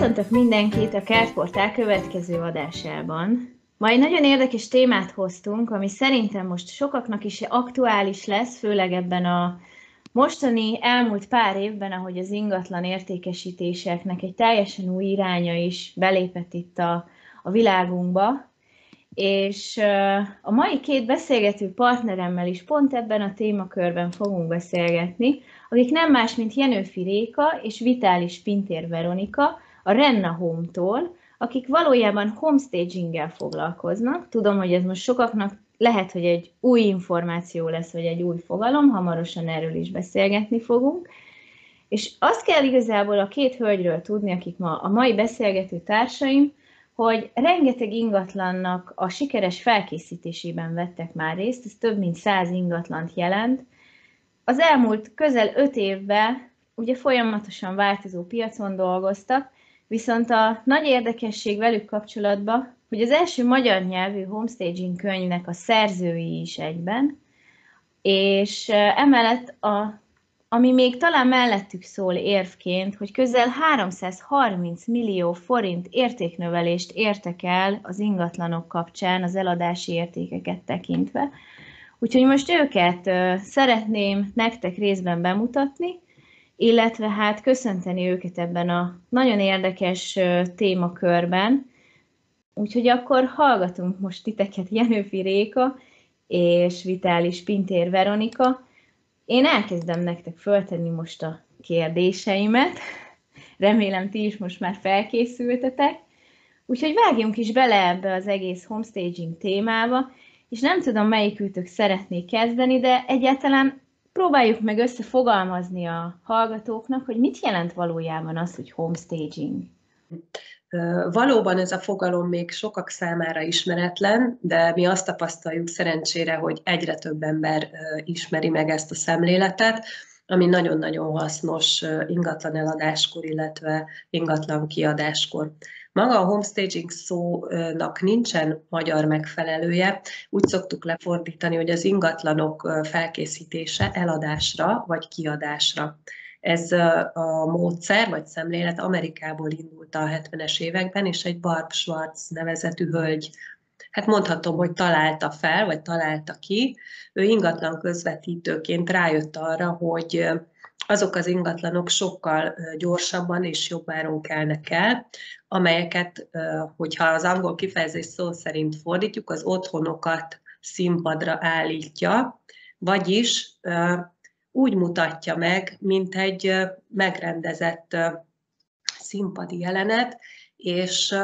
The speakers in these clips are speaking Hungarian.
Köszöntök mindenkit a Kertportál következő adásában. Ma egy nagyon érdekes témát hoztunk, ami szerintem most sokaknak is aktuális lesz, főleg ebben a mostani elmúlt pár évben, ahogy az ingatlan értékesítéseknek egy teljesen új iránya is belépett itt a, a világunkba, és a mai két beszélgető partneremmel is pont ebben a témakörben fogunk beszélgetni, akik nem más, mint Jenőfi Réka és Vitális Pintér Veronika, a Renna Home-tól, akik valójában homestaginggel foglalkoznak. Tudom, hogy ez most sokaknak lehet, hogy egy új információ lesz, vagy egy új fogalom, hamarosan erről is beszélgetni fogunk. És azt kell igazából a két hölgyről tudni, akik ma a mai beszélgető társaim, hogy rengeteg ingatlannak a sikeres felkészítésében vettek már részt, ez több mint száz ingatlant jelent. Az elmúlt közel öt évben ugye folyamatosan változó piacon dolgoztak, viszont a nagy érdekesség velük kapcsolatban, hogy az első magyar nyelvű homestaging könyvnek a szerzői is egyben, és emellett a ami még talán mellettük szól érvként, hogy közel 330 millió forint értéknövelést értek el az ingatlanok kapcsán az eladási értékeket tekintve. Úgyhogy most őket szeretném nektek részben bemutatni, illetve hát köszönteni őket ebben a nagyon érdekes témakörben. Úgyhogy akkor hallgatunk most titeket Jenőfi Réka és Vitális Pintér Veronika, én elkezdem nektek föltenni most a kérdéseimet. Remélem ti is most már felkészültetek. Úgyhogy vágjunk is bele ebbe az egész homestaging témába, és nem tudom, melyikőtök szeretné kezdeni, de egyáltalán próbáljuk meg összefogalmazni a hallgatóknak, hogy mit jelent valójában az, hogy homestaging. Valóban ez a fogalom még sokak számára ismeretlen, de mi azt tapasztaljuk szerencsére, hogy egyre több ember ismeri meg ezt a szemléletet, ami nagyon-nagyon hasznos ingatlan eladáskor, illetve ingatlan kiadáskor. Maga a homestaging szónak nincsen magyar megfelelője. Úgy szoktuk lefordítani, hogy az ingatlanok felkészítése eladásra vagy kiadásra. Ez a módszer vagy szemlélet Amerikából indult a 70-es években, és egy Barb Schwartz nevezetű hölgy hát mondhatom, hogy találta fel, vagy találta ki. Ő ingatlan közvetítőként rájött arra, hogy azok az ingatlanok sokkal gyorsabban és jobb áron kelnek el, amelyeket, hogyha az angol kifejezés szó szerint fordítjuk, az otthonokat színpadra állítja, vagyis úgy mutatja meg, mint egy megrendezett színpadi jelenet, és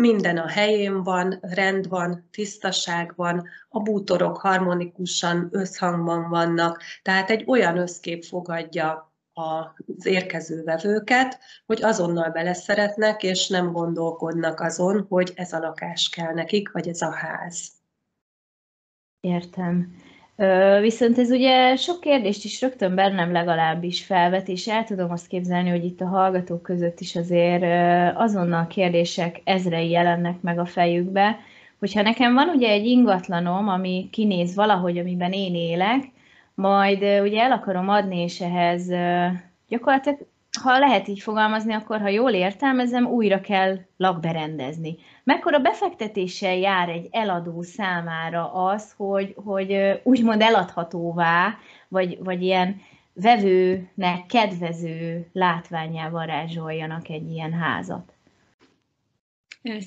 minden a helyén van, rend van, tisztaság van, a bútorok harmonikusan összhangban vannak, tehát egy olyan összkép fogadja az érkező vevőket, hogy azonnal beleszeretnek, és nem gondolkodnak azon, hogy ez a lakás kell nekik, vagy ez a ház. Értem. Viszont ez ugye sok kérdést is rögtön bennem legalábbis felvet, és el tudom azt képzelni, hogy itt a hallgatók között is azért azonnal kérdések ezrei jelennek meg a fejükbe, hogyha nekem van ugye egy ingatlanom, ami kinéz valahogy, amiben én élek, majd ugye el akarom adni, és ehhez gyakorlatilag ha lehet így fogalmazni, akkor ha jól értelmezem, újra kell lakberendezni. Mekkora befektetéssel jár egy eladó számára az, hogy, hogy úgymond eladhatóvá, vagy, vagy ilyen vevőnek kedvező látványával rázsoljanak egy ilyen házat?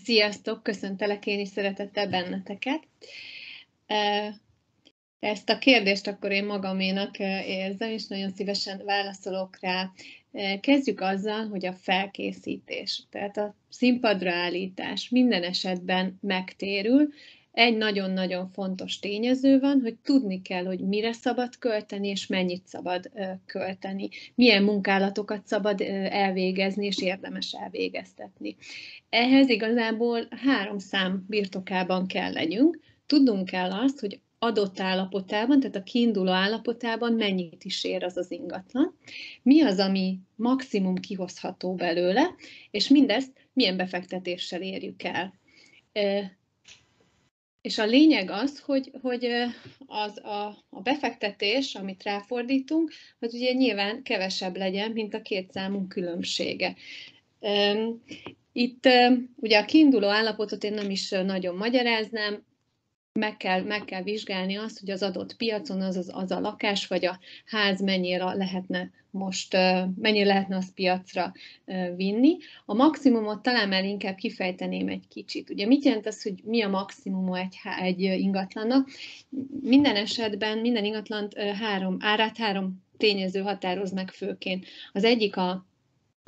Sziasztok, köszöntelek én is szeretettel benneteket. Ezt a kérdést akkor én magaménak érzem, és nagyon szívesen válaszolok rá. Kezdjük azzal, hogy a felkészítés, tehát a színpadra állítás minden esetben megtérül. Egy nagyon-nagyon fontos tényező van, hogy tudni kell, hogy mire szabad költeni, és mennyit szabad költeni, milyen munkálatokat szabad elvégezni, és érdemes elvégeztetni. Ehhez igazából három szám birtokában kell legyünk. Tudnunk kell azt, hogy adott állapotában, tehát a kiinduló állapotában mennyit is ér az az ingatlan, mi az, ami maximum kihozható belőle, és mindezt milyen befektetéssel érjük el. És a lényeg az, hogy, hogy az a, a befektetés, amit ráfordítunk, az ugye nyilván kevesebb legyen, mint a két számunk különbsége. Itt ugye a kiinduló állapotot én nem is nagyon magyaráznám, meg kell, meg kell vizsgálni azt, hogy az adott piacon az, az, az a lakás vagy a ház mennyire lehetne most, mennyire lehetne az piacra vinni. A maximumot talán már inkább kifejteném egy kicsit. Ugye mit jelent az, hogy mi a maximum egy, egy ingatlannak? Minden esetben minden ingatlant három, árát három tényező határoz meg főként. Az egyik a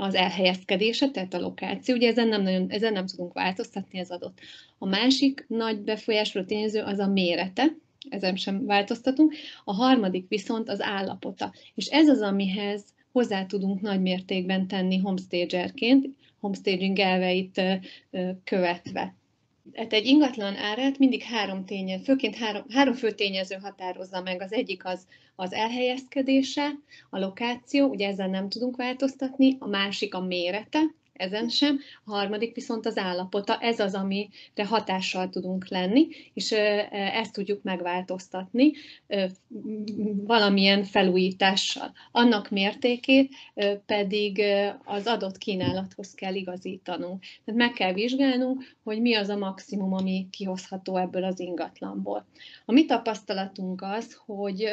az elhelyezkedése, tehát a lokáció, ugye ezen nem, nagyon, ezen nem tudunk változtatni, ez adott. A másik nagy befolyásoló tényező az a mérete, ezen sem változtatunk, a harmadik viszont az állapota. És ez az, amihez hozzá tudunk nagy mértékben tenni homestagerként, homestaging elveit követve. Hát egy ingatlan árát mindig három tényező, főként három, három fő tényező határozza meg. Az egyik az az elhelyezkedése, a lokáció, ugye ezzel nem tudunk változtatni, a másik a mérete, ezen sem, a harmadik viszont az állapota, ez az, amire hatással tudunk lenni, és ezt tudjuk megváltoztatni valamilyen felújítással. Annak mértékét pedig az adott kínálathoz kell igazítanunk. Tehát meg kell vizsgálnunk, hogy mi az a maximum, ami kihozható ebből az ingatlanból. A mi tapasztalatunk az, hogy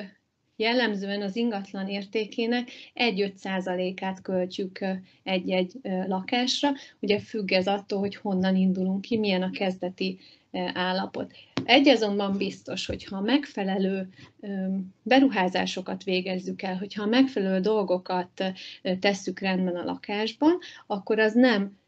jellemzően az ingatlan értékének 1-5 át költjük egy-egy lakásra. Ugye függ ez attól, hogy honnan indulunk ki, milyen a kezdeti állapot. Egy azonban biztos, hogy ha megfelelő beruházásokat végezzük el, hogyha megfelelő dolgokat tesszük rendben a lakásban, akkor az nem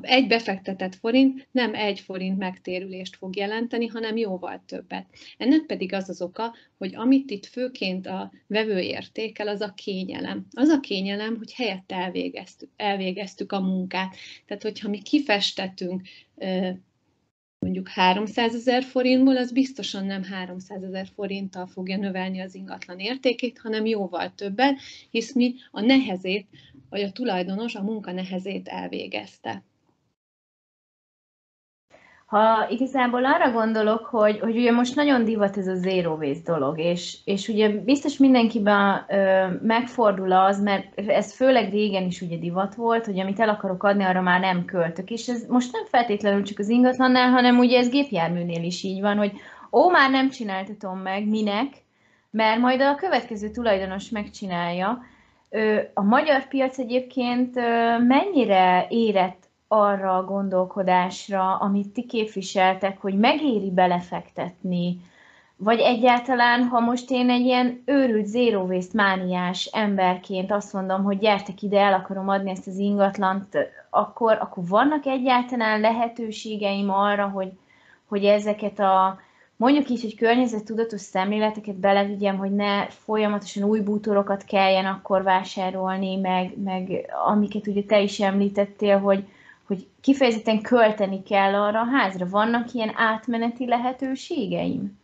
egy befektetett forint nem egy forint megtérülést fog jelenteni, hanem jóval többet. Ennek pedig az az oka, hogy amit itt főként a vevő értékel, az a kényelem. Az a kényelem, hogy helyette elvégeztük, elvégeztük a munkát. Tehát, hogyha mi kifestetünk mondjuk 300 ezer forintból, az biztosan nem 300 ezer forinttal fogja növelni az ingatlan értékét, hanem jóval többet, hisz mi a nehezét, vagy a tulajdonos a munka nehezét elvégezte. Ha igazából arra gondolok, hogy, hogy ugye most nagyon divat ez a zero waste dolog, és, és ugye biztos mindenkiben ö, megfordul az, mert ez főleg régen is ugye divat volt, hogy amit el akarok adni, arra már nem költök, és ez most nem feltétlenül csak az ingatlannál, hanem ugye ez gépjárműnél is így van, hogy ó, már nem csináltatom meg, minek, mert majd a következő tulajdonos megcsinálja. A magyar piac egyébként mennyire érett arra a gondolkodásra, amit ti képviseltek, hogy megéri belefektetni, vagy egyáltalán, ha most én egy ilyen őrült zero waste mániás emberként azt mondom, hogy gyertek ide, el akarom adni ezt az ingatlant, akkor, akkor vannak egyáltalán lehetőségeim arra, hogy, hogy ezeket a mondjuk így, hogy környezettudatos szemléleteket belevigyem, hogy ne folyamatosan új bútorokat kelljen akkor vásárolni, meg, meg amiket ugye te is említettél, hogy, hogy kifejezetten költeni kell arra a házra. Vannak ilyen átmeneti lehetőségeim?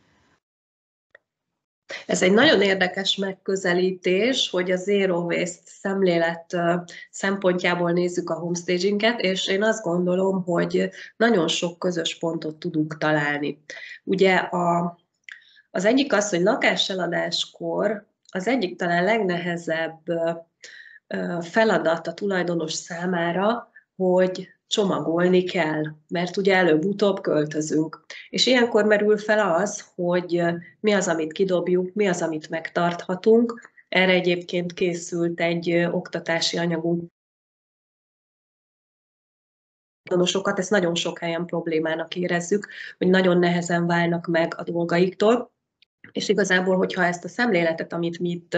Ez egy nagyon érdekes megközelítés, hogy a zero waste szemlélet szempontjából nézzük a homestaginget, és én azt gondolom, hogy nagyon sok közös pontot tudunk találni. Ugye a, az egyik az, hogy lakásseladáskor az egyik talán legnehezebb feladat a tulajdonos számára, hogy csomagolni kell, mert ugye előbb-utóbb költözünk. És ilyenkor merül fel az, hogy mi az, amit kidobjuk, mi az, amit megtarthatunk. Erre egyébként készült egy oktatási anyagunk tulajdonosokat, ezt nagyon sok helyen problémának érezzük, hogy nagyon nehezen válnak meg a dolgaiktól, és igazából, hogyha ezt a szemléletet, amit mi itt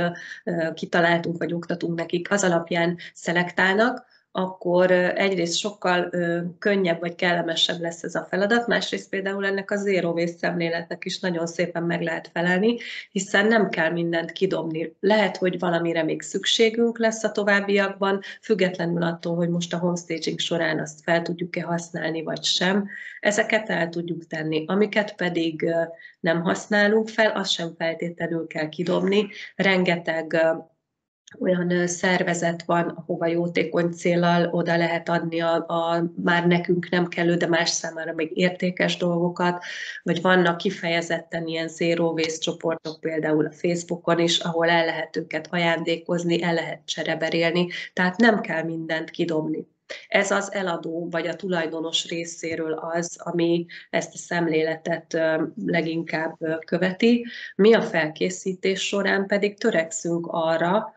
kitaláltunk, vagy oktatunk nekik, az alapján szelektálnak, akkor egyrészt sokkal könnyebb vagy kellemesebb lesz ez a feladat, másrészt például ennek a zero waste szemléletnek is nagyon szépen meg lehet felelni, hiszen nem kell mindent kidobni. Lehet, hogy valamire még szükségünk lesz a továbbiakban, függetlenül attól, hogy most a homestaging során azt fel tudjuk-e használni, vagy sem. Ezeket el tudjuk tenni. Amiket pedig nem használunk fel, azt sem feltétlenül kell kidobni. Rengeteg olyan szervezet van, ahova jótékony célral oda lehet adni a, a már nekünk nem kellő, de más számára még értékes dolgokat, vagy vannak kifejezetten ilyen zero waste csoportok, például a Facebookon is, ahol el lehet őket ajándékozni, el lehet csereberélni, tehát nem kell mindent kidobni. Ez az eladó vagy a tulajdonos részéről az, ami ezt a szemléletet leginkább követi. Mi a felkészítés során pedig törekszünk arra,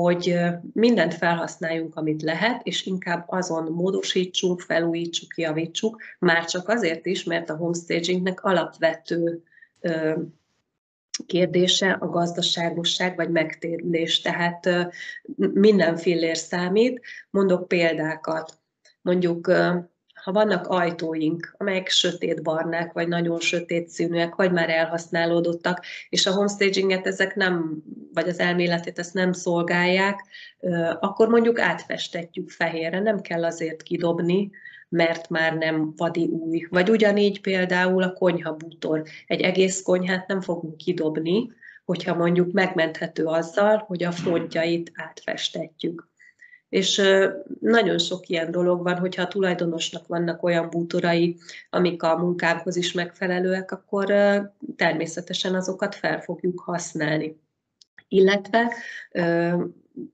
hogy mindent felhasználjunk, amit lehet, és inkább azon módosítsunk, felújítsuk, javítsuk, már csak azért is, mert a homestagingnek alapvető kérdése a gazdaságosság vagy megtérülés. Tehát minden fillér számít. Mondok példákat. Mondjuk, ha vannak ajtóink, amelyek sötét barnák, vagy nagyon sötét színűek, vagy már elhasználódottak, és a homestaginget ezek nem, vagy az elméletét ezt nem szolgálják, akkor mondjuk átfestetjük fehérre, nem kell azért kidobni, mert már nem vadi új. Vagy ugyanígy például a konyha bútor. Egy egész konyhát nem fogunk kidobni, hogyha mondjuk megmenthető azzal, hogy a frontjait átfestetjük. És nagyon sok ilyen dolog van, hogyha a tulajdonosnak vannak olyan bútorai, amik a munkánkhoz is megfelelőek, akkor természetesen azokat fel fogjuk használni. Illetve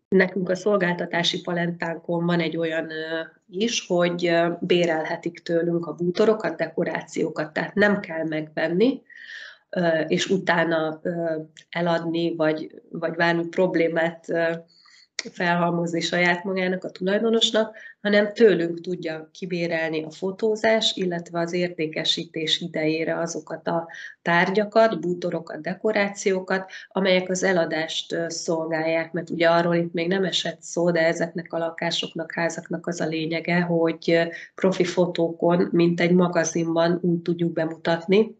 nekünk a szolgáltatási palentánkon van egy olyan is, hogy bérelhetik tőlünk a bútorokat, dekorációkat, tehát nem kell megvenni, és utána eladni, vagy, vagy bármi problémát felhalmozni saját magának, a tulajdonosnak, hanem tőlünk tudja kibérelni a fotózás, illetve az értékesítés idejére azokat a tárgyakat, bútorokat, dekorációkat, amelyek az eladást szolgálják, mert ugye arról itt még nem esett szó, de ezeknek a lakásoknak, házaknak az a lényege, hogy profi fotókon, mint egy magazinban úgy tudjuk bemutatni,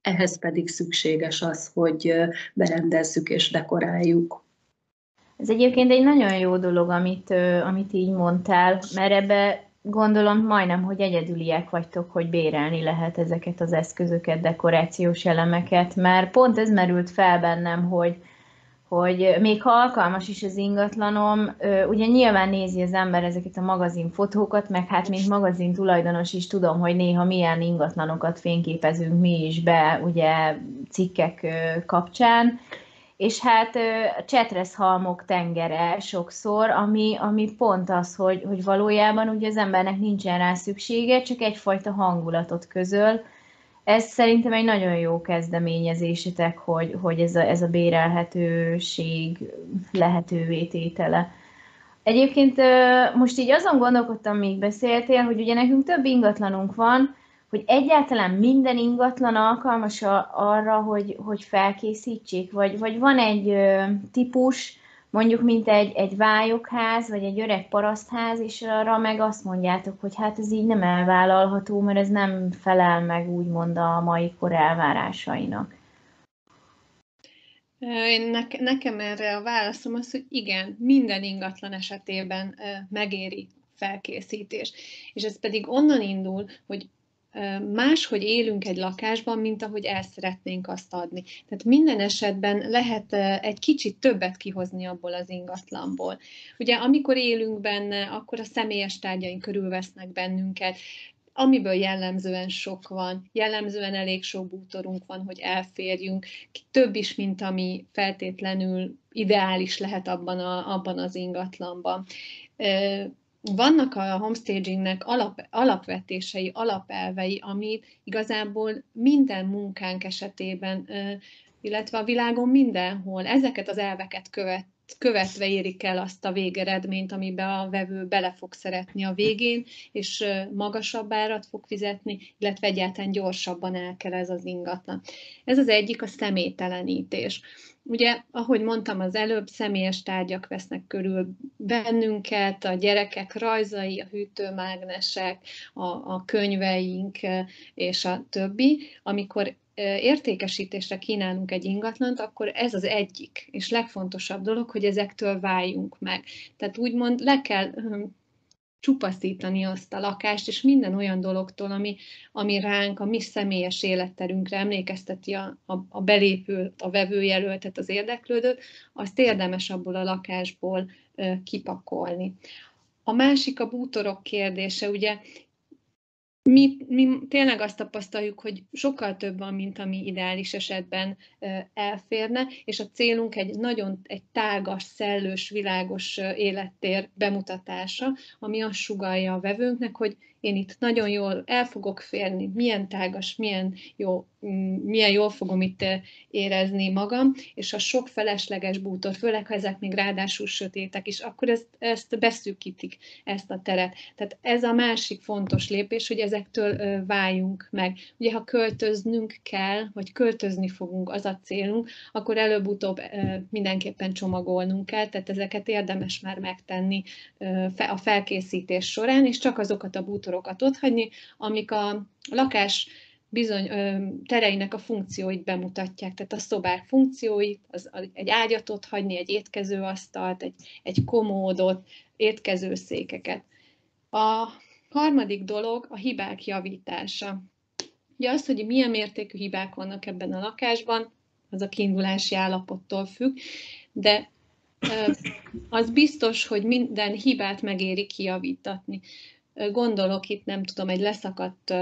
ehhez pedig szükséges az, hogy berendezzük és dekoráljuk. Ez egyébként egy nagyon jó dolog, amit, amit így mondtál, mert ebbe gondolom majdnem, hogy egyedüliek vagytok, hogy bérelni lehet ezeket az eszközöket, dekorációs elemeket, mert pont ez merült fel bennem, hogy, hogy még ha alkalmas is az ingatlanom, ugye nyilván nézi az ember ezeket a magazin fotókat, meg hát mint magazin tulajdonos is tudom, hogy néha milyen ingatlanokat fényképezünk mi is be, ugye cikkek kapcsán, és hát csetreszhalmok tengere sokszor, ami, ami pont az, hogy, hogy valójában ugye az embernek nincsen rá szüksége, csak egyfajta hangulatot közöl. Ez szerintem egy nagyon jó kezdeményezésetek, hogy, hogy ez, a, ez a bérelhetőség lehetővé tétele. Egyébként most így azon gondolkodtam, még beszéltél, hogy ugye nekünk több ingatlanunk van, hogy egyáltalán minden ingatlan alkalmas a, arra, hogy, hogy felkészítsék, vagy, vagy van egy ö, típus, mondjuk mint egy, egy vályokház, vagy egy öreg parasztház, és arra meg azt mondjátok, hogy hát ez így nem elvállalható, mert ez nem felel meg úgymond a mai kor elvárásainak. Nekem erre a válaszom az, hogy igen, minden ingatlan esetében megéri felkészítés. És ez pedig onnan indul, hogy máshogy élünk egy lakásban, mint ahogy el szeretnénk azt adni. Tehát minden esetben lehet egy kicsit többet kihozni abból az ingatlanból. Ugye amikor élünk benne, akkor a személyes tárgyaink körülvesznek bennünket, amiből jellemzően sok van, jellemzően elég sok bútorunk van, hogy elférjünk, több is, mint ami feltétlenül ideális lehet abban, a, abban az ingatlanban vannak a homestagingnek alap, alapvetései, alapelvei, amit igazából minden munkánk esetében, illetve a világon mindenhol ezeket az elveket követ, követve érik el azt a végeredményt, amiben a vevő bele fog szeretni a végén, és magasabb árat fog fizetni, illetve egyáltalán gyorsabban el kell ez az ingatlan. Ez az egyik a személytelenítés. Ugye, ahogy mondtam az előbb, személyes tárgyak vesznek körül bennünket, a gyerekek rajzai, a hűtőmágnesek, a, a könyveink és a többi. Amikor értékesítésre kínálunk egy ingatlant, akkor ez az egyik és legfontosabb dolog, hogy ezektől váljunk meg. Tehát úgymond le kell csupaszítani azt a lakást, és minden olyan dologtól, ami, ami ránk, a mi személyes életterünkre emlékezteti a, a, a belépőt, a vevőjelöltet, az érdeklődőt, azt érdemes abból a lakásból ö, kipakolni. A másik a bútorok kérdése, ugye mi, mi tényleg azt tapasztaljuk, hogy sokkal több van, mint ami ideális esetben elférne, és a célunk egy nagyon egy tágas, szellős, világos élettér bemutatása, ami azt sugalja a vevőnknek, hogy én itt nagyon jól el fogok férni, milyen tágas, milyen, jó, mm, milyen jól fogom itt eh, érezni magam, és a sok felesleges bútor, főleg ha ezek még ráadásul sötétek is, akkor ezt, ezt beszűkítik, ezt a teret. Tehát ez a másik fontos lépés, hogy ezektől váljunk meg. Ugye, ha költöznünk kell, vagy költözni fogunk, az a célunk, akkor előbb-utóbb mindenképpen csomagolnunk kell, tehát ezeket érdemes már megtenni a felkészítés során, és csak azokat a bútorokat, faktorokat otthagyni, amik a lakás bizony ö, tereinek a funkcióit bemutatják, tehát a szobák funkcióit, az, egy ágyat ott hagyni, egy étkezőasztalt, egy, egy komódot, étkezőszékeket. A harmadik dolog a hibák javítása. Ugye az, hogy milyen mértékű hibák vannak ebben a lakásban, az a kiindulási állapottól függ, de az biztos, hogy minden hibát megéri kijavítatni. Gondolok itt, nem tudom, egy leszakadt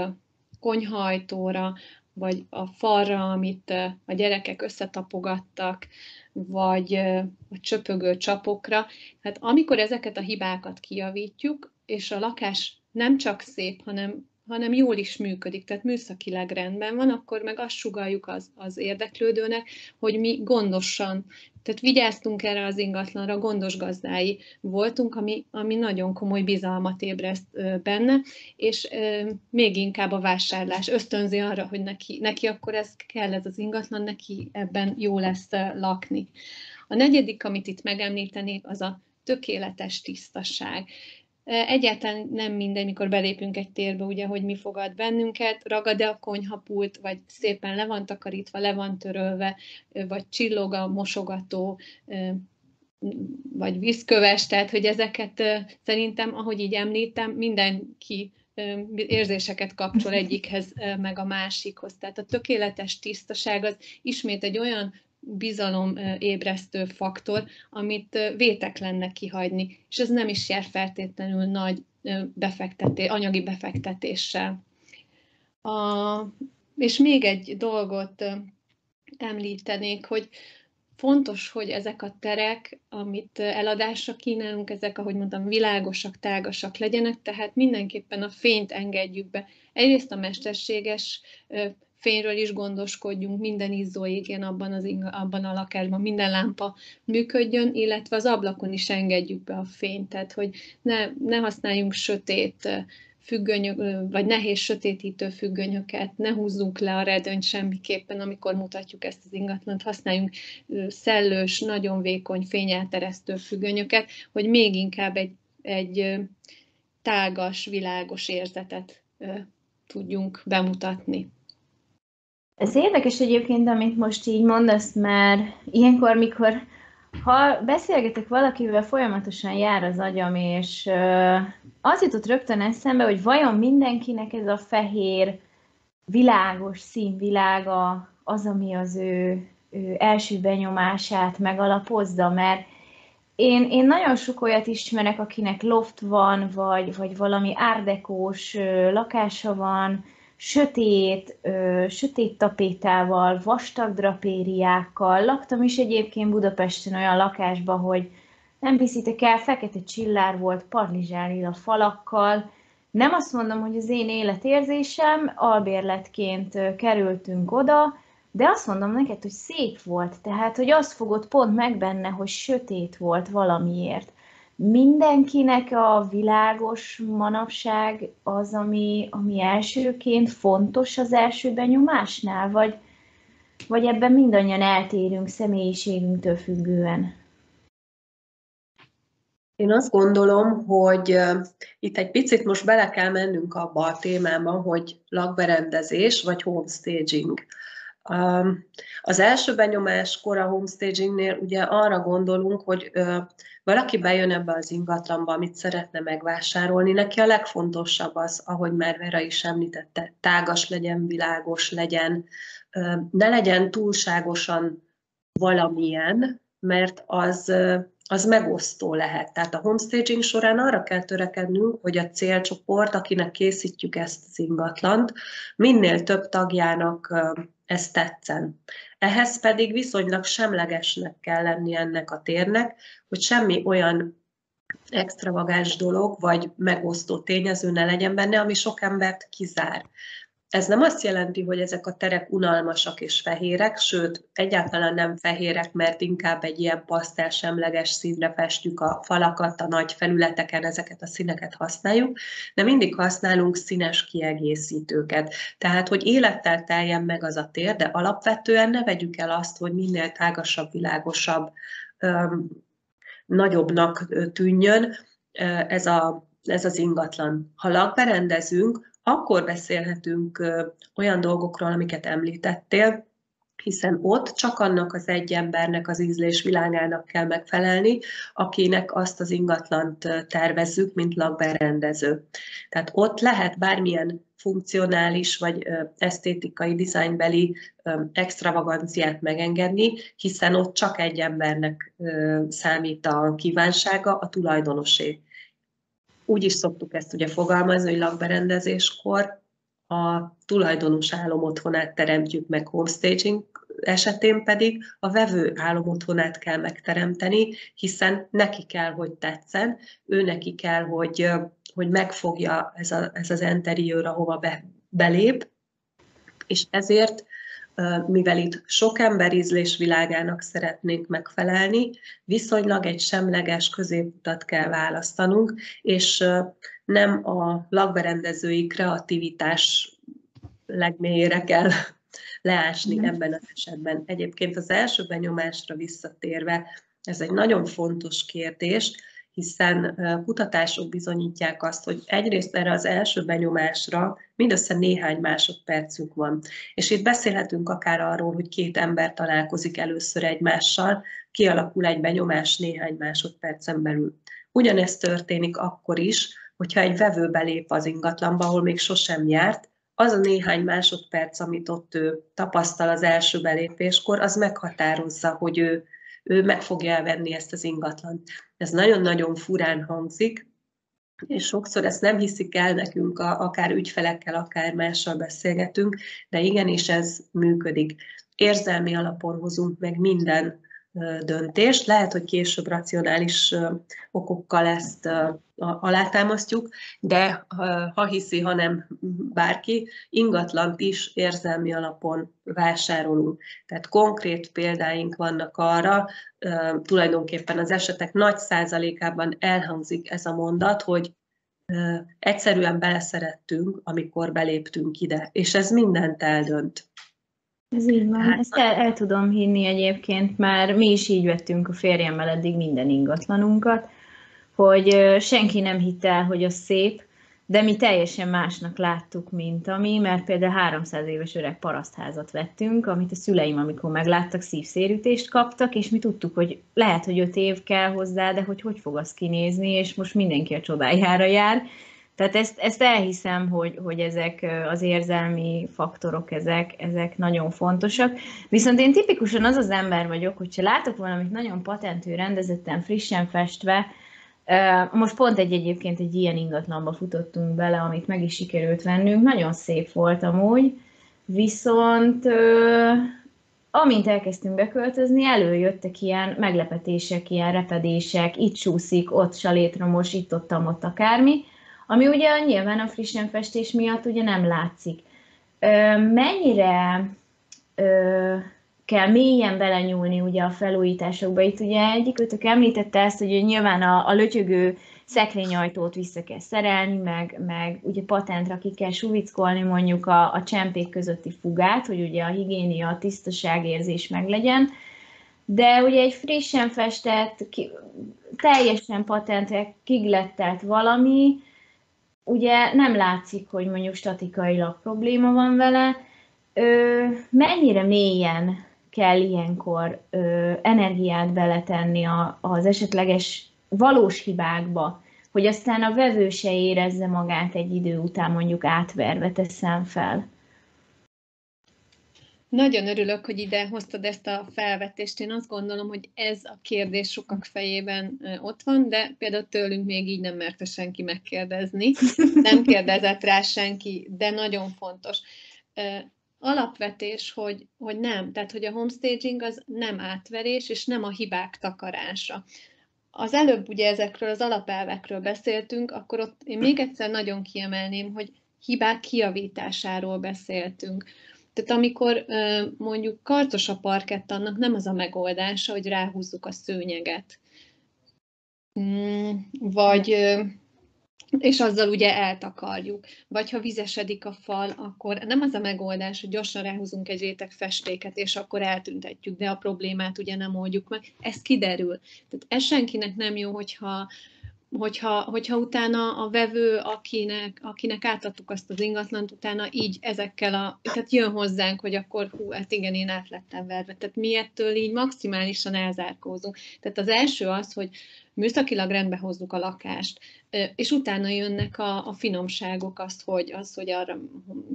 konyhajtóra, vagy a falra, amit a gyerekek összetapogattak, vagy a csöpögő csapokra. Hát amikor ezeket a hibákat kijavítjuk, és a lakás nem csak szép, hanem hanem jól is működik, tehát műszakileg rendben van, akkor meg azt sugaljuk az, az érdeklődőnek, hogy mi gondosan, tehát vigyáztunk erre az ingatlanra, gondos gazdái voltunk, ami, ami nagyon komoly bizalmat ébreszt benne, és még inkább a vásárlás ösztönzi arra, hogy neki, neki akkor ez kell, ez az ingatlan, neki ebben jó lesz lakni. A negyedik, amit itt megemlítenék, az a tökéletes tisztaság. Egyáltalán nem mindegy, mikor belépünk egy térbe, ugye, hogy mi fogad bennünket, ragad-e a konyhapult, vagy szépen le van takarítva, le van törölve, vagy csillog a mosogató, vagy vízköves, tehát hogy ezeket szerintem, ahogy így említem, mindenki érzéseket kapcsol egyikhez, meg a másikhoz. Tehát a tökéletes tisztaság az ismét egy olyan bizalom ébresztő faktor, amit vétek lenne kihagyni, és ez nem is jár feltétlenül nagy befektetés, anyagi befektetéssel. A, és még egy dolgot említenék, hogy fontos, hogy ezek a terek, amit eladásra kínálunk, ezek, ahogy mondtam, világosak, tágasak legyenek, tehát mindenképpen a fényt engedjük be. Egyrészt a mesterséges fényről is gondoskodjunk, minden izzó égjen abban, az, abban a lakásban, minden lámpa működjön, illetve az ablakon is engedjük be a fényt, tehát hogy ne, ne használjunk sötét függönyök, vagy nehéz sötétítő függönyöket, ne húzzunk le a redőnyt semmiképpen, amikor mutatjuk ezt az ingatlant, használjunk szellős, nagyon vékony, fényelteresztő függönyöket, hogy még inkább egy, egy tágas, világos érzetet tudjunk bemutatni. Ez érdekes egyébként, amit most így mondasz, mert ilyenkor, mikor ha beszélgetek valakivel, folyamatosan jár az agyam, és az jutott rögtön eszembe, hogy vajon mindenkinek ez a fehér, világos színvilága az, ami az ő, ő első benyomását megalapozza, mert én, én nagyon sok olyat ismerek, akinek loft van, vagy, vagy valami árdekós lakása van, sötét, ö, sötét tapétával, vastag drapériákkal. Laktam is egyébként Budapesten olyan lakásban, hogy nem viszitek el, fekete csillár volt, parlizsánil a falakkal. Nem azt mondom, hogy az én életérzésem, albérletként kerültünk oda, de azt mondom neked, hogy szép volt, tehát, hogy azt fogod pont meg benne, hogy sötét volt valamiért mindenkinek a világos manapság az, ami, ami elsőként fontos az első benyomásnál, vagy, vagy ebben mindannyian eltérünk személyiségünktől függően? Én azt gondolom, hogy itt egy picit most bele kell mennünk abba a témába, hogy lakberendezés vagy homestaging. Az első benyomáskor a homestagingnél ugye arra gondolunk, hogy valaki bejön ebbe az ingatlanba, amit szeretne megvásárolni, neki a legfontosabb az, ahogy már Vera is említette, tágas legyen, világos legyen, ne legyen túlságosan valamilyen, mert az az megosztó lehet. Tehát a homestaging során arra kell törekednünk, hogy a célcsoport, akinek készítjük ezt az ingatlant, minél több tagjának ez tetszen. Ehhez pedig viszonylag semlegesnek kell lenni ennek a térnek, hogy semmi olyan extravagáns dolog, vagy megosztó tényező ne legyen benne, ami sok embert kizár. Ez nem azt jelenti, hogy ezek a terek unalmasak és fehérek, sőt, egyáltalán nem fehérek, mert inkább egy ilyen pasztelsemleges színre festjük a falakat, a nagy felületeken ezeket a színeket használjuk, de mindig használunk színes kiegészítőket. Tehát, hogy élettel teljen meg az a tér, de alapvetően ne vegyük el azt, hogy minél tágasabb, világosabb, öm, nagyobbnak tűnjön ez, a, ez az ingatlan. Ha lakberendezünk, akkor beszélhetünk olyan dolgokról, amiket említettél, hiszen ott csak annak az egy embernek az ízlés világának kell megfelelni, akinek azt az ingatlant tervezzük, mint lakberendező. Tehát ott lehet bármilyen funkcionális vagy esztétikai, dizájnbeli extravaganciát megengedni, hiszen ott csak egy embernek számít a kívánsága, a tulajdonosé úgy is szoktuk ezt ugye fogalmazni, hogy lakberendezéskor a tulajdonos álom otthonát teremtjük meg homestaging esetén pedig a vevő álom otthonát kell megteremteni, hiszen neki kell, hogy tetszen, ő neki kell, hogy, hogy megfogja ez, a, ez az interiőr, ahova be, belép, és ezért mivel itt sok ember ízlés világának szeretnénk megfelelni, viszonylag egy semleges középutat kell választanunk, és nem a lakberendezői kreativitás legmélyére kell leásni mm. ebben az esetben. Egyébként az első benyomásra visszatérve, ez egy nagyon fontos kérdés, hiszen kutatások bizonyítják azt, hogy egyrészt erre az első benyomásra mindössze néhány másodpercünk van. És itt beszélhetünk akár arról, hogy két ember találkozik először egymással, kialakul egy benyomás néhány másodpercen belül. Ugyanezt történik akkor is, hogyha egy vevő belép az ingatlanba, ahol még sosem járt, az a néhány másodperc, amit ott ő tapasztal az első belépéskor, az meghatározza, hogy ő ő meg fogja elvenni ezt az ingatlant. Ez nagyon-nagyon furán hangzik, és sokszor ezt nem hiszik el nekünk, a, akár ügyfelekkel, akár mással beszélgetünk, de igenis ez működik. Érzelmi alapon hozunk meg minden döntést. Lehet, hogy később racionális okokkal ezt alátámasztjuk, de ha hiszi, ha nem bárki, ingatlant is érzelmi alapon vásárolunk. Tehát konkrét példáink vannak arra, tulajdonképpen az esetek nagy százalékában elhangzik ez a mondat, hogy egyszerűen beleszerettünk, amikor beléptünk ide, és ez mindent eldönt. Ez így van. Hát, Ezt el, el tudom hinni egyébként, már mi is így vettünk a férjemmel eddig minden ingatlanunkat, hogy senki nem hitte el, hogy az szép, de mi teljesen másnak láttuk, mint ami, mert például 300 éves öreg parasztházat vettünk, amit a szüleim, amikor megláttak, szívszérítést kaptak, és mi tudtuk, hogy lehet, hogy 5 év kell hozzá, de hogy hogy fog az kinézni, és most mindenki a csodájára jár, tehát ezt, ezt elhiszem, hogy, hogy ezek az érzelmi faktorok, ezek, ezek nagyon fontosak. Viszont én tipikusan az az ember vagyok, hogyha látok valamit nagyon patentő, rendezetten, frissen festve, most pont egy egyébként egy ilyen ingatlanba futottunk bele, amit meg is sikerült vennünk, nagyon szép volt amúgy, viszont amint elkezdtünk beköltözni, előjöttek ilyen meglepetések, ilyen repedések, itt csúszik, ott salétromos, itt ott, ott akármi, ami ugye nyilván a frissen festés miatt ugye nem látszik. Mennyire kell mélyen belenyúlni ugye a felújításokba. Itt ugye egyikőtök említette ezt, hogy nyilván a, a lötyögő szekrényajtót vissza kell szerelni, meg, meg ugye patentra ki kell suvickolni mondjuk a, a csempék közötti fugát, hogy ugye a higiénia, a tisztaságérzés meglegyen. De ugye egy frissen festett, ki, teljesen patentre kiglettelt valami, ugye nem látszik, hogy mondjuk statikailag probléma van vele, ö, mennyire mélyen kell ilyenkor ö, energiát beletenni a, az esetleges valós hibákba, hogy aztán a vevő se érezze magát egy idő után mondjuk átverve teszem fel. Nagyon örülök, hogy ide hoztad ezt a felvetést. Én azt gondolom, hogy ez a kérdés sokak fejében ott van, de például tőlünk még így nem merte senki megkérdezni. Nem kérdezett rá senki, de nagyon fontos. Alapvetés, hogy, hogy nem, tehát hogy a homestaging az nem átverés, és nem a hibák takarása. Az előbb ugye ezekről az alapelvekről beszéltünk, akkor ott én még egyszer nagyon kiemelném, hogy hibák kiavításáról beszéltünk tehát amikor mondjuk karcos a parkett, annak nem az a megoldása, hogy ráhúzzuk a szőnyeget. Mm, vagy és azzal ugye eltakarjuk. Vagy ha vizesedik a fal, akkor nem az a megoldás, hogy gyorsan ráhúzunk egy réteg festéket, és akkor eltüntetjük, de a problémát ugye nem oldjuk meg. Ez kiderül. Tehát ez senkinek nem jó, hogyha hogyha, hogyha utána a vevő, akinek, akinek átadtuk azt az ingatlant, utána így ezekkel a, tehát jön hozzánk, hogy akkor hú, hát igen, én át lettem verve. Tehát mi ettől így maximálisan elzárkózunk. Tehát az első az, hogy műszakilag rendbe hozzuk a lakást, és utána jönnek a, a finomságok, azt, hogy, az, hogy arra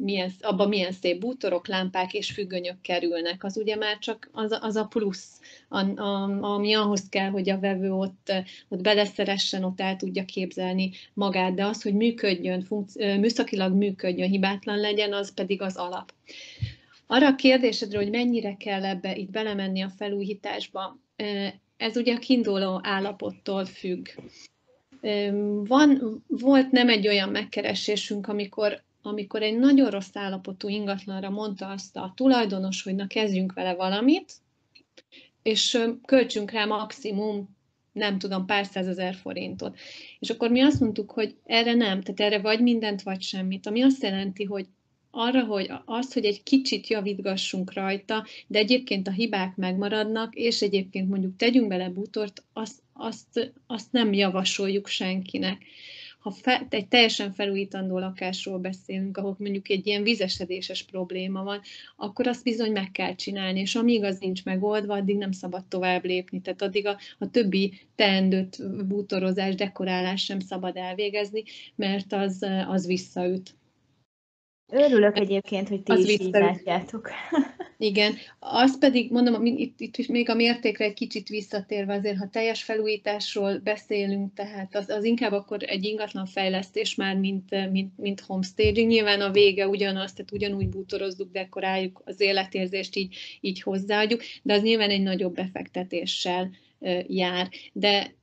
milyen, abban milyen szép bútorok, lámpák és függönyök kerülnek. Az ugye már csak az, az a plusz, a, a, ami ahhoz kell, hogy a vevő ott, ott beleszeressen, ott el tudja képzelni magát, de az, hogy működjön, funkci- műszakilag működjön, hibátlan legyen, az pedig az alap. Arra a kérdésedre, hogy mennyire kell ebbe itt belemenni a felújításba, ez ugye a kiinduló állapottól függ. Van, volt nem egy olyan megkeresésünk, amikor, amikor egy nagyon rossz állapotú ingatlanra mondta azt a tulajdonos, hogy na kezdjünk vele valamit, és költsünk rá maximum, nem tudom, pár százezer forintot. És akkor mi azt mondtuk, hogy erre nem, tehát erre vagy mindent, vagy semmit, ami azt jelenti, hogy arra, hogy azt, hogy egy kicsit javítgassunk rajta, de egyébként a hibák megmaradnak, és egyébként mondjuk tegyünk bele bútort, azt, azt, azt nem javasoljuk senkinek. Ha fe, egy teljesen felújítandó lakásról beszélünk, ahol mondjuk egy ilyen vizesedéses probléma van, akkor azt bizony meg kell csinálni, és amíg az nincs megoldva, addig nem szabad tovább lépni. Tehát addig a, a többi teendőt, bútorozás, dekorálás sem szabad elvégezni, mert az, az visszaüt. Örülök egyébként, hogy ti az is így látjátok. Igen, az pedig, mondom, itt, itt még a mértékre egy kicsit visszatérve, azért, ha teljes felújításról beszélünk, tehát az, az inkább akkor egy ingatlan fejlesztés már, mint, mint, mint homestaging. Nyilván a vége ugyanaz, tehát ugyanúgy bútorozzuk, dekoráljuk, az életérzést így, így hozzáadjuk, de az nyilván egy nagyobb befektetéssel jár. De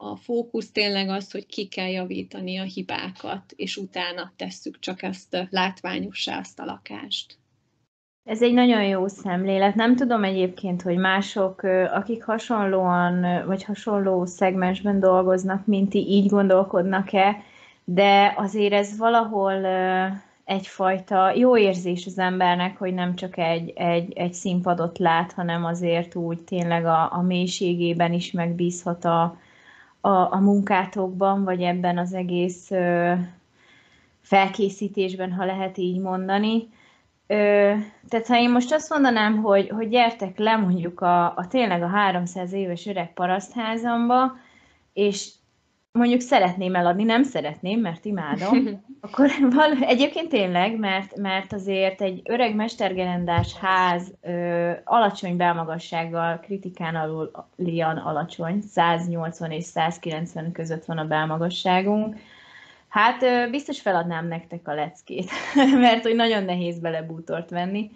a fókusz tényleg az, hogy ki kell javítani a hibákat, és utána tesszük csak ezt látványossá, azt a lakást. Ez egy nagyon jó szemlélet. Nem tudom egyébként, hogy mások, akik hasonlóan, vagy hasonló szegmensben dolgoznak, mint ti, így gondolkodnak-e, de azért ez valahol egyfajta jó érzés az embernek, hogy nem csak egy, egy, egy színpadot lát, hanem azért úgy tényleg a, a mélységében is megbízhat a, a, a munkátokban, vagy ebben az egész ö, felkészítésben, ha lehet így mondani. Ö, tehát ha én most azt mondanám, hogy, hogy gyertek le mondjuk a, a tényleg a 300 éves öreg parasztházamba, és mondjuk szeretném eladni, nem szeretném, mert imádom, akkor val- egyébként tényleg, mert, mert azért egy öreg mestergerendás ház ö, alacsony belmagassággal, kritikán alul lian alacsony, 180 és 190 között van a belmagasságunk, hát ö, biztos feladnám nektek a leckét, mert hogy nagyon nehéz bele bútort venni.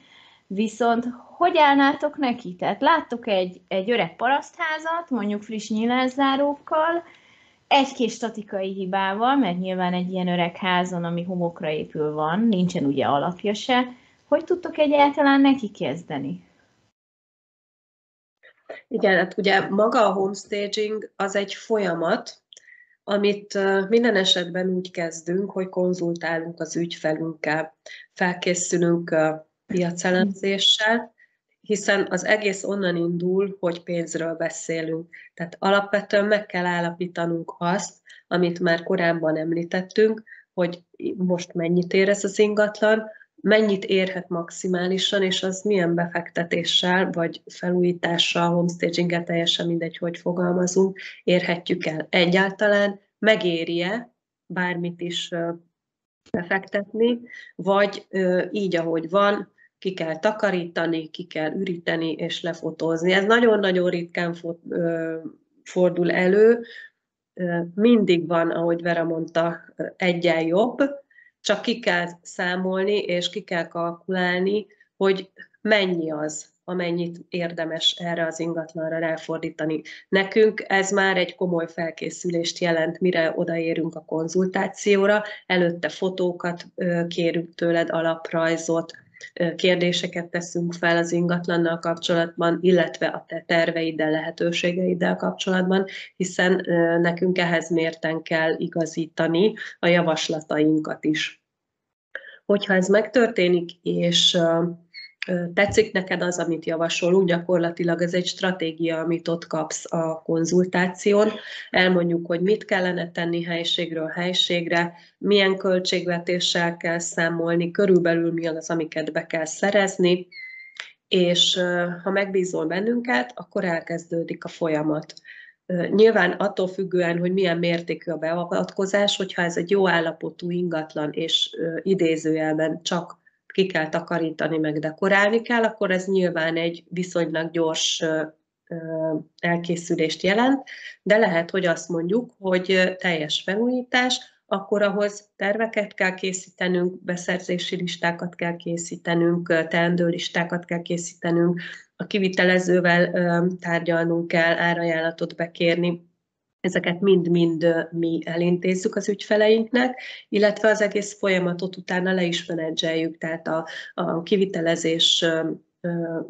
Viszont hogy állnátok neki? Tehát láttok egy, egy öreg parasztházat, mondjuk friss nyilászárókkal, egy-két statikai hibával, mert nyilván egy ilyen öreg házon, ami homokra épül van, nincsen ugye alapja se, hogy tudtok egyáltalán neki kezdeni? Igen, hát ugye maga a homestaging az egy folyamat, amit minden esetben úgy kezdünk, hogy konzultálunk az ügyfelünkkel, felkészülünk piacelemzéssel, hiszen az egész onnan indul, hogy pénzről beszélünk. Tehát alapvetően meg kell állapítanunk azt, amit már korábban említettünk, hogy most mennyit ér ez az ingatlan, mennyit érhet maximálisan, és az milyen befektetéssel, vagy felújítással, homestaginggel, teljesen mindegy, hogy fogalmazunk, érhetjük el. Egyáltalán megéri-e bármit is befektetni, vagy így, ahogy van, ki kell takarítani, ki kell üríteni és lefotózni. Ez nagyon-nagyon ritkán fordul elő, mindig van, ahogy Vera mondta, egyen jobb, csak ki kell számolni és ki kell kalkulálni, hogy mennyi az, amennyit érdemes erre az ingatlanra ráfordítani. Nekünk ez már egy komoly felkészülést jelent, mire odaérünk a konzultációra. Előtte fotókat kérünk tőled, alaprajzot, kérdéseket teszünk fel az ingatlannal kapcsolatban, illetve a te terveiddel, lehetőségeiddel kapcsolatban, hiszen nekünk ehhez mérten kell igazítani a javaslatainkat is. Hogyha ez megtörténik, és tetszik neked az, amit javasolunk, gyakorlatilag ez egy stratégia, amit ott kapsz a konzultáción. Elmondjuk, hogy mit kellene tenni helységről helységre, milyen költségvetéssel kell számolni, körülbelül mi az, amiket be kell szerezni, és ha megbízol bennünket, akkor elkezdődik a folyamat. Nyilván attól függően, hogy milyen mértékű a beavatkozás, hogyha ez egy jó állapotú ingatlan, és idézőjelben csak ki kell takarítani, meg dekorálni kell, akkor ez nyilván egy viszonylag gyors elkészülést jelent, de lehet, hogy azt mondjuk, hogy teljes felújítás, akkor ahhoz terveket kell készítenünk, beszerzési listákat kell készítenünk, teendőlistákat kell készítenünk, a kivitelezővel tárgyalnunk kell, árajánlatot bekérni, Ezeket mind-mind mi elintézzük az ügyfeleinknek, illetve az egész folyamatot utána le is menedzseljük, tehát a, a kivitelezés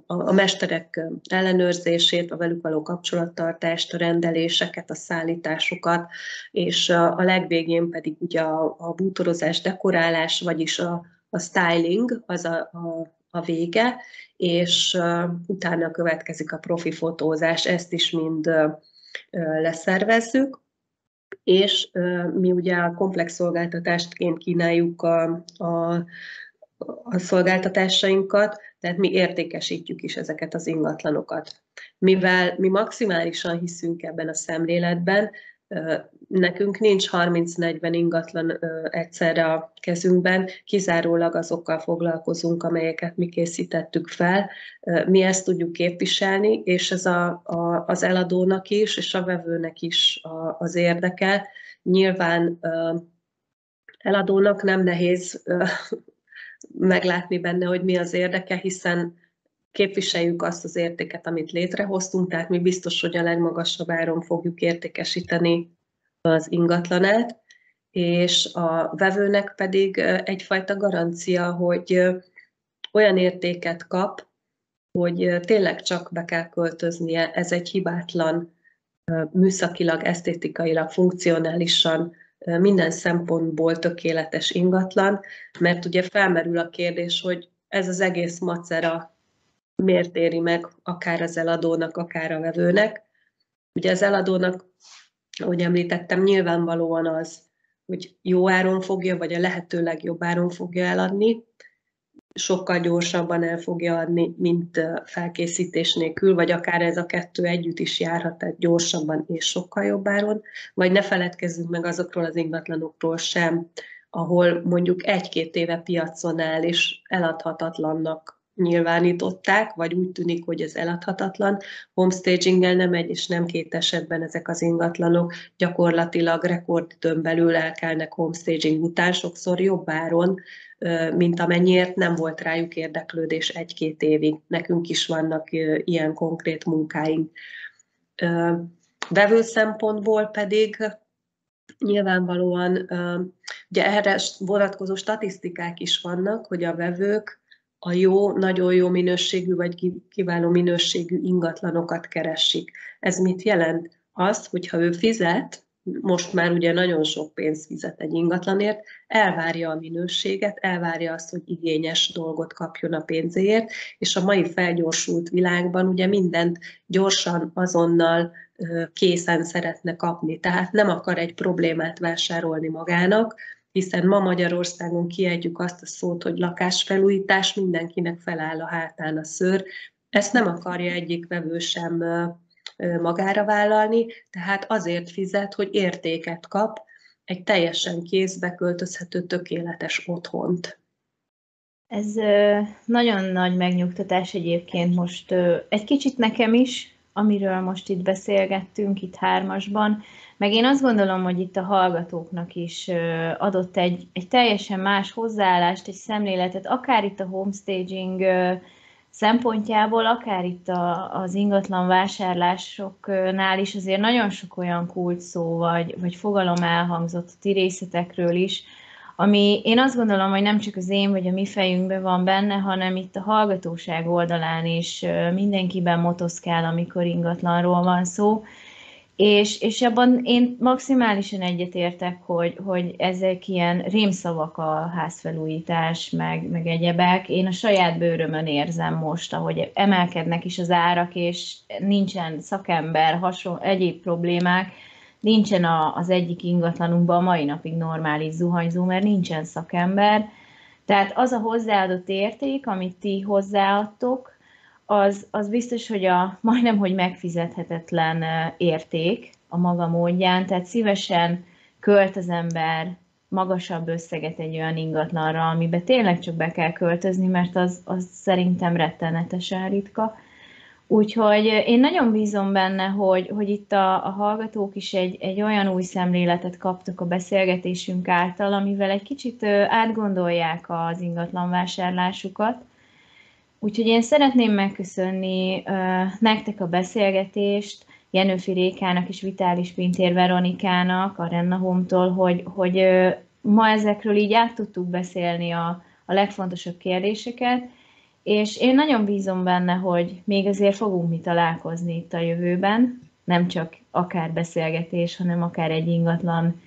a mesterek ellenőrzését, a velük való kapcsolattartást, a rendeléseket, a szállításokat, és a legvégén pedig ugye a, bútorozás, dekorálás, vagyis a, a styling, az a, a, a vége, és utána következik a profi fotózás, ezt is mind leszervezzük, és mi ugye a komplex szolgáltatástként kínáljuk a, a, a szolgáltatásainkat, tehát mi értékesítjük is ezeket az ingatlanokat. Mivel mi maximálisan hiszünk ebben a szemléletben, Nekünk nincs 30-40 ingatlan egyszerre a kezünkben, kizárólag azokkal foglalkozunk, amelyeket mi készítettük fel. Mi ezt tudjuk képviselni, és ez a, a, az eladónak is, és a vevőnek is a, az érdeke. Nyilván eladónak nem nehéz meglátni benne, hogy mi az érdeke, hiszen képviseljük azt az értéket, amit létrehoztunk, tehát mi biztos, hogy a legmagasabb áron fogjuk értékesíteni az ingatlanát, és a vevőnek pedig egyfajta garancia, hogy olyan értéket kap, hogy tényleg csak be kell költöznie, ez egy hibátlan, műszakilag, esztétikailag, funkcionálisan minden szempontból tökéletes ingatlan, mert ugye felmerül a kérdés, hogy ez az egész macera miért éri meg akár az eladónak, akár a vevőnek. Ugye az eladónak, ahogy említettem, nyilvánvalóan az, hogy jó áron fogja, vagy a lehető legjobb áron fogja eladni, sokkal gyorsabban el fogja adni, mint felkészítés nélkül, vagy akár ez a kettő együtt is járhat, tehát gyorsabban és sokkal jobb áron, vagy ne feledkezzünk meg azokról az ingatlanokról sem, ahol mondjuk egy-két éve piacon áll, és eladhatatlannak nyilvánították, vagy úgy tűnik, hogy ez eladhatatlan. Homestaginggel nem egy és nem két esetben ezek az ingatlanok gyakorlatilag rekordidőn belül elkelnek homestaging után, sokszor jobb áron, mint amennyiért nem volt rájuk érdeklődés egy-két évig. Nekünk is vannak ilyen konkrét munkáink. Vevő szempontból pedig nyilvánvalóan, ugye erre vonatkozó statisztikák is vannak, hogy a vevők a jó, nagyon jó minőségű vagy kiváló minőségű ingatlanokat keresik. Ez mit jelent? Azt, hogyha ő fizet, most már ugye nagyon sok pénzt fizet egy ingatlanért, elvárja a minőséget, elvárja azt, hogy igényes dolgot kapjon a pénzéért, és a mai felgyorsult világban ugye mindent gyorsan, azonnal készen szeretne kapni. Tehát nem akar egy problémát vásárolni magának, hiszen ma Magyarországon kiadjuk azt a szót, hogy lakásfelújítás, mindenkinek feláll a hátán a szőr. Ezt nem akarja egyik vevő sem magára vállalni, tehát azért fizet, hogy értéket kap, egy teljesen kézbe költözhető tökéletes otthont. Ez nagyon nagy megnyugtatás egyébként most egy kicsit nekem is, amiről most itt beszélgettünk, itt hármasban, meg én azt gondolom, hogy itt a hallgatóknak is adott egy, egy teljesen más hozzáállást, egy szemléletet, akár itt a homestaging szempontjából, akár itt a, az ingatlan vásárlásoknál is azért nagyon sok olyan kult szó vagy, vagy fogalom elhangzott a ti részletekről is, ami én azt gondolom, hogy nem csak az én vagy a mi fejünkben van benne, hanem itt a hallgatóság oldalán is mindenkiben motoszkál, amikor ingatlanról van szó, és, és abban én maximálisan egyetértek, hogy, hogy ezek ilyen rémszavak a házfelújítás, meg, meg egyebek. Én a saját bőrömön érzem most, ahogy emelkednek is az árak, és nincsen szakember, hasonló, egyéb problémák, nincsen a, az egyik ingatlanunkban a mai napig normális zuhanyzó, mert nincsen szakember. Tehát az a hozzáadott érték, amit ti hozzáadtok, az, az biztos, hogy a majdnem, hogy megfizethetetlen érték a maga módján, tehát szívesen költ az ember magasabb összeget egy olyan ingatlanra, amibe tényleg csak be kell költözni, mert az, az szerintem rettenetesen ritka. Úgyhogy én nagyon bízom benne, hogy, hogy itt a, a hallgatók is egy, egy olyan új szemléletet kaptak a beszélgetésünk által, amivel egy kicsit átgondolják az ingatlan vásárlásukat, Úgyhogy én szeretném megköszönni uh, nektek a beszélgetést, Jenőfi Rékának és Vitális Pintér Veronikának a Renna Home-tól, hogy, hogy uh, ma ezekről így át tudtuk beszélni a, a legfontosabb kérdéseket, és én nagyon bízom benne, hogy még azért fogunk mi találkozni itt a jövőben, nem csak akár beszélgetés, hanem akár egy ingatlan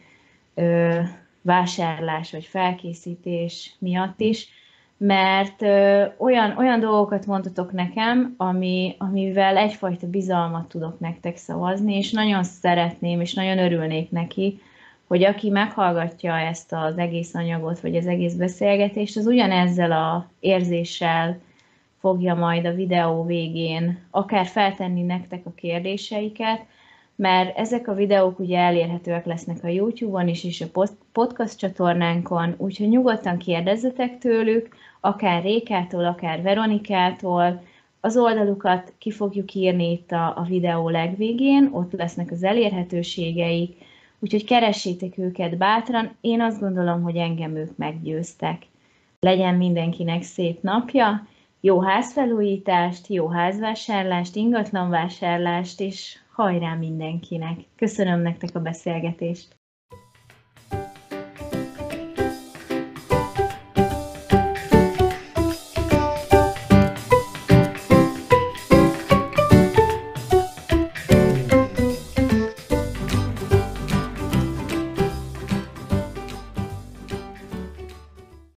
ö, vásárlás vagy felkészítés miatt is mert ö, olyan, olyan dolgokat mondtatok nekem, ami, amivel egyfajta bizalmat tudok nektek szavazni, és nagyon szeretném, és nagyon örülnék neki, hogy aki meghallgatja ezt az egész anyagot, vagy az egész beszélgetést, az ugyanezzel a érzéssel fogja majd a videó végén akár feltenni nektek a kérdéseiket, mert ezek a videók ugye elérhetőek lesznek a YouTube-on is, és a podcast csatornánkon, úgyhogy nyugodtan kérdezzetek tőlük, akár Rékától, akár Veronikától, az oldalukat ki fogjuk írni itt a, a videó legvégén, ott lesznek az elérhetőségeik, úgyhogy keressétek őket bátran, én azt gondolom, hogy engem ők meggyőztek. Legyen mindenkinek szép napja, jó házfelújítást, jó házvásárlást, ingatlanvásárlást, és hajrá mindenkinek! Köszönöm nektek a beszélgetést!